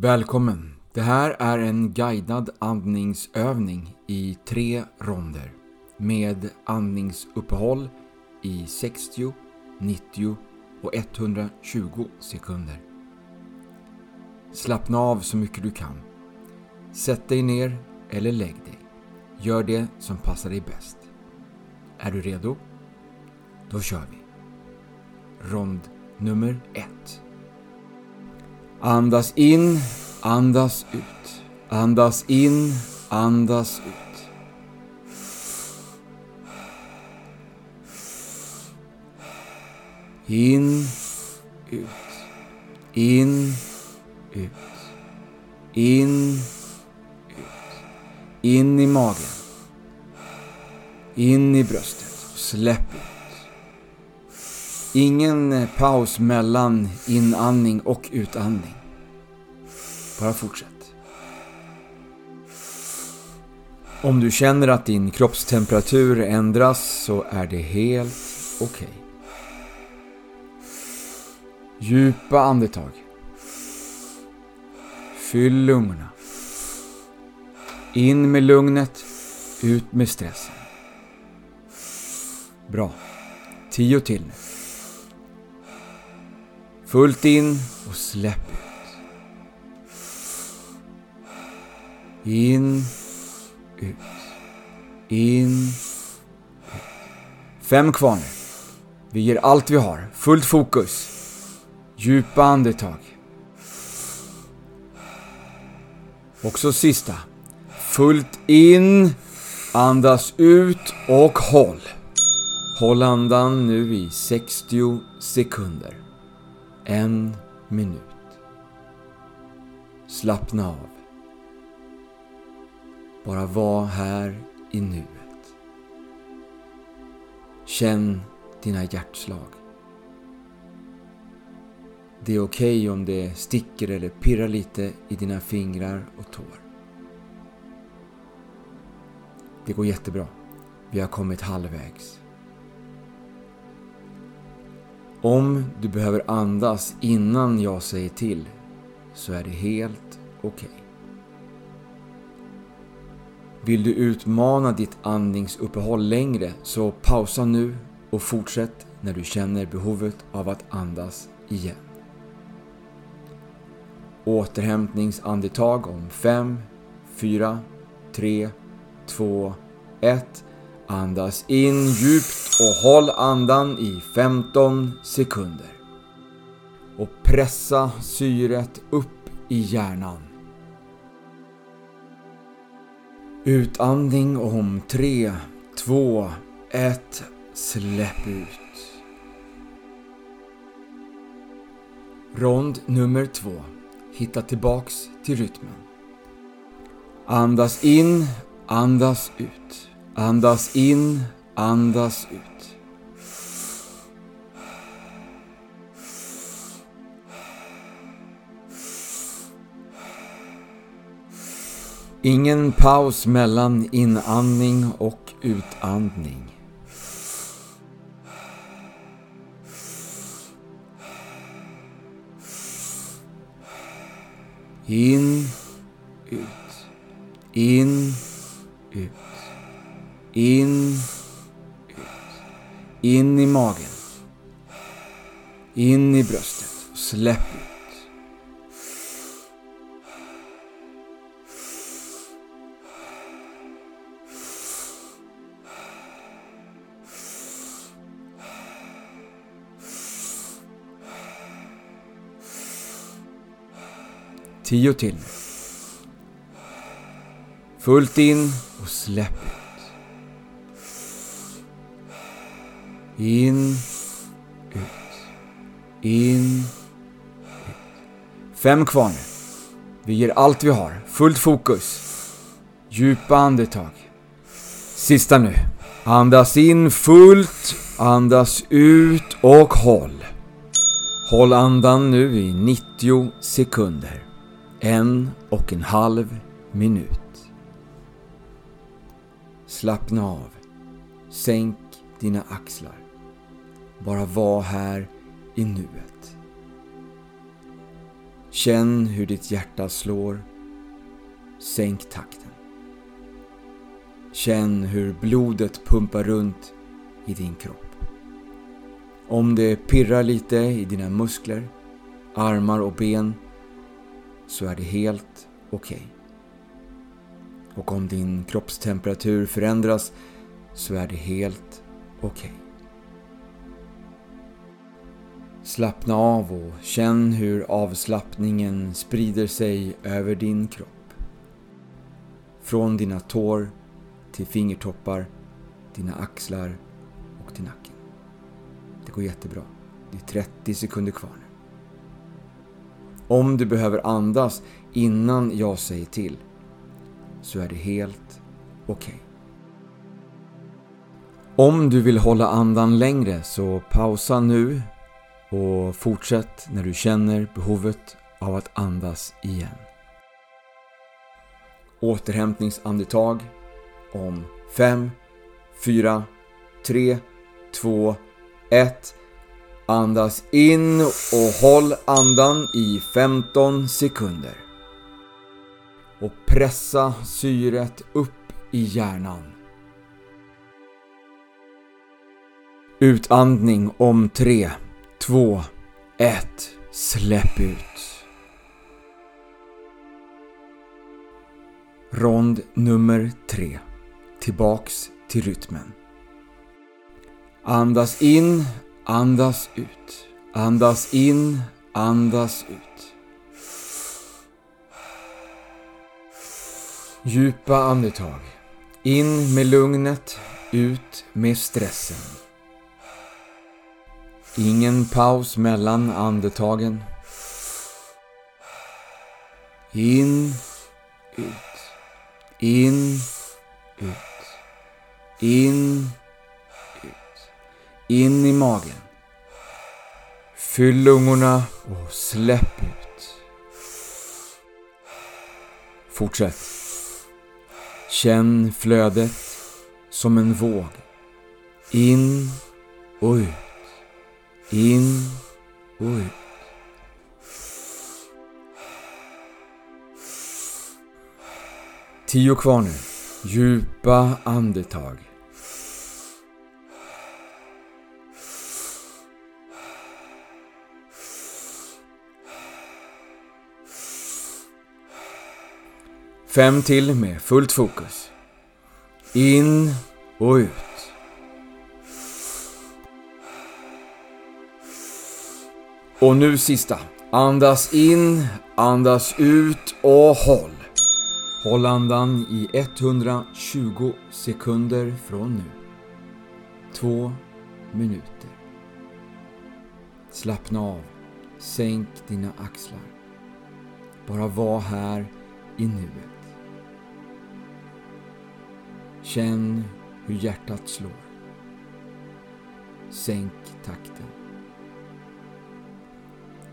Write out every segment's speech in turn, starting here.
Välkommen! Det här är en guidad andningsövning i tre ronder med andningsuppehåll i 60, 90 och 120 sekunder. Slappna av så mycket du kan. Sätt dig ner eller lägg dig. Gör det som passar dig bäst. Är du redo? Då kör vi. Rond nummer 1 Andas in, andas ut. Andas in, andas ut. In, ut. In, ut. In, ut. In i magen. In i bröstet. Släpp ut. Ingen eh, paus mellan inandning och utandning. Bara fortsätt. Om du känner att din kroppstemperatur ändras så är det helt okej. Okay. Djupa andetag. Fyll lungorna. In med lugnet, ut med stressen. Bra. Tio till nu. Fullt in och släpp ut. In, ut. In, ut. Fem kvar nu. Vi ger allt vi har. Fullt fokus. Djupa andetag. Också sista. Fullt in. Andas ut och håll. Håll andan nu i 60 sekunder. En minut. Slappna av. Bara var här i nuet. Känn dina hjärtslag. Det är okej okay om det sticker eller pirrar lite i dina fingrar och tår. Det går jättebra. Vi har kommit halvvägs. Om du behöver andas innan jag säger till så är det helt okej. Okay. Vill du utmana ditt andningsuppehåll längre så pausa nu och fortsätt när du känner behovet av att andas igen. Återhämtningsandetag om 5, 4, 3, 2, 1. Andas in djupt och håll andan i 15 sekunder. Och pressa syret upp i hjärnan. Utandning om 3, 2, 1. Släpp ut. Rond nummer 2. Hitta tillbaks till rytmen. Andas in, andas ut. Andas in, andas ut. Ingen paus mellan inandning och utandning. In, ut. In, ut. In, ut. In i magen. In i bröstet. och Släpp ut. Tio till. Fullt in och släpp ut. In, ut. In, ut. Fem kvar nu. Vi ger allt vi har. Fullt fokus. Djupa andetag. Sista nu. Andas in fullt. Andas ut och håll. Håll andan nu i 90 sekunder. En och en halv minut. Slappna av. Sänk dina axlar. Bara var här i nuet. Känn hur ditt hjärta slår. Sänk takten. Känn hur blodet pumpar runt i din kropp. Om det pirrar lite i dina muskler, armar och ben så är det helt okej. Okay. Och om din kroppstemperatur förändras så är det helt okej. Okay. Slappna av och känn hur avslappningen sprider sig över din kropp. Från dina tår till fingertoppar, dina axlar och till nacken. Det går jättebra. Det är 30 sekunder kvar nu. Om du behöver andas innan jag säger till så är det helt okej. Okay. Om du vill hålla andan längre så pausa nu och fortsätt när du känner behovet av att andas igen. Återhämtningsandetag om 5, 4, 3, 2, 1. Andas in och håll andan i 15 sekunder. Och pressa syret upp i hjärnan. Utandning om 3, 2, 1. Släpp ut. Rond nummer 3. Tillbaks till rytmen. Andas in, andas ut. Andas in, andas ut. Djupa andetag. In med lugnet, ut med stressen. Ingen paus mellan andetagen. In, ut. In, ut. In, ut. In i magen. Fyll lungorna och släpp ut. Fortsätt. Känn flödet som en våg. In och ut. In och ut. Tio kvar nu. Djupa andetag. Fem till med fullt fokus. In och ut. Och nu sista. Andas in, andas ut och håll. Håll andan i 120 sekunder från nu. Två minuter. Slappna av. Sänk dina axlar. Bara var här i nuet. Känn hur hjärtat slår. Sänk takten.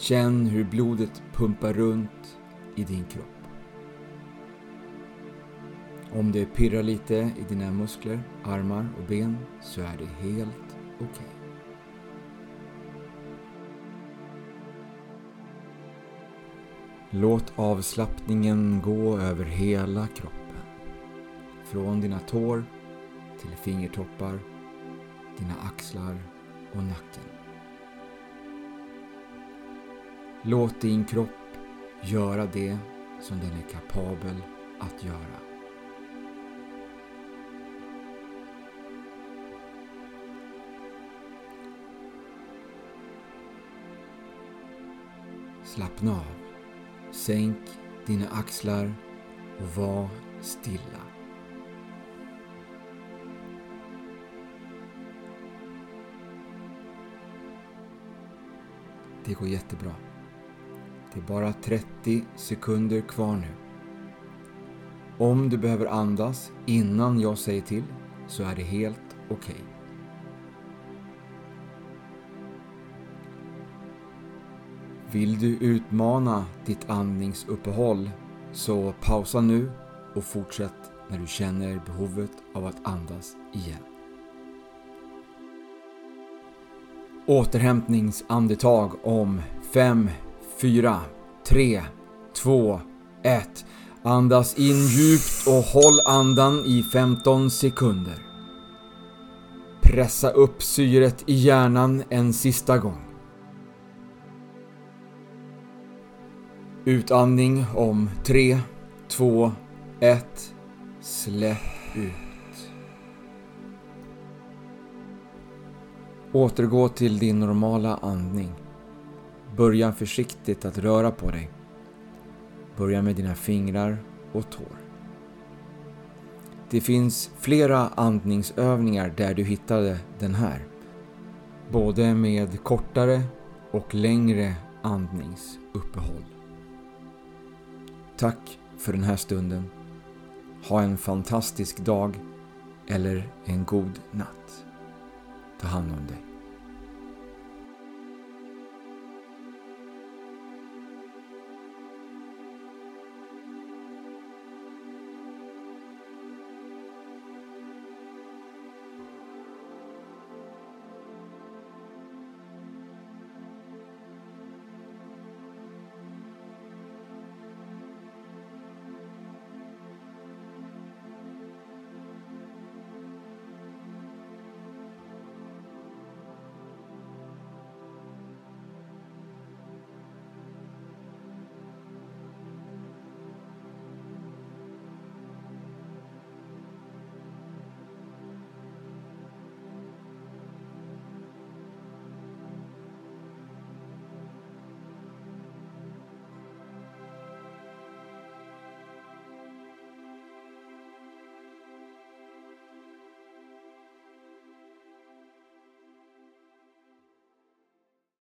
Känn hur blodet pumpar runt i din kropp. Om det pirrar lite i dina muskler, armar och ben så är det helt okej. Okay. Låt avslappningen gå över hela kroppen. Från dina tår till fingertoppar, dina axlar och nacken. Låt din kropp göra det som den är kapabel att göra. Slappna av. Sänk dina axlar och var stilla. Det går jättebra. Det är bara 30 sekunder kvar nu. Om du behöver andas innan jag säger till så är det helt okej. Okay. Vill du utmana ditt andningsuppehåll så pausa nu och fortsätt när du känner behovet av att andas igen. Återhämtningsandetag om 5, 4, 3, 2, 1. Andas in djupt och håll andan i 15 sekunder. Pressa upp syret i hjärnan en sista gång. Utandning om 3, 2, 1. Släpp ut. Återgå till din normala andning. Börja försiktigt att röra på dig. Börja med dina fingrar och tår. Det finns flera andningsövningar där du hittade den här. Både med kortare och längre andningsuppehåll. Tack för den här stunden. Ha en fantastisk dag eller en god natt. Ta hand om dig.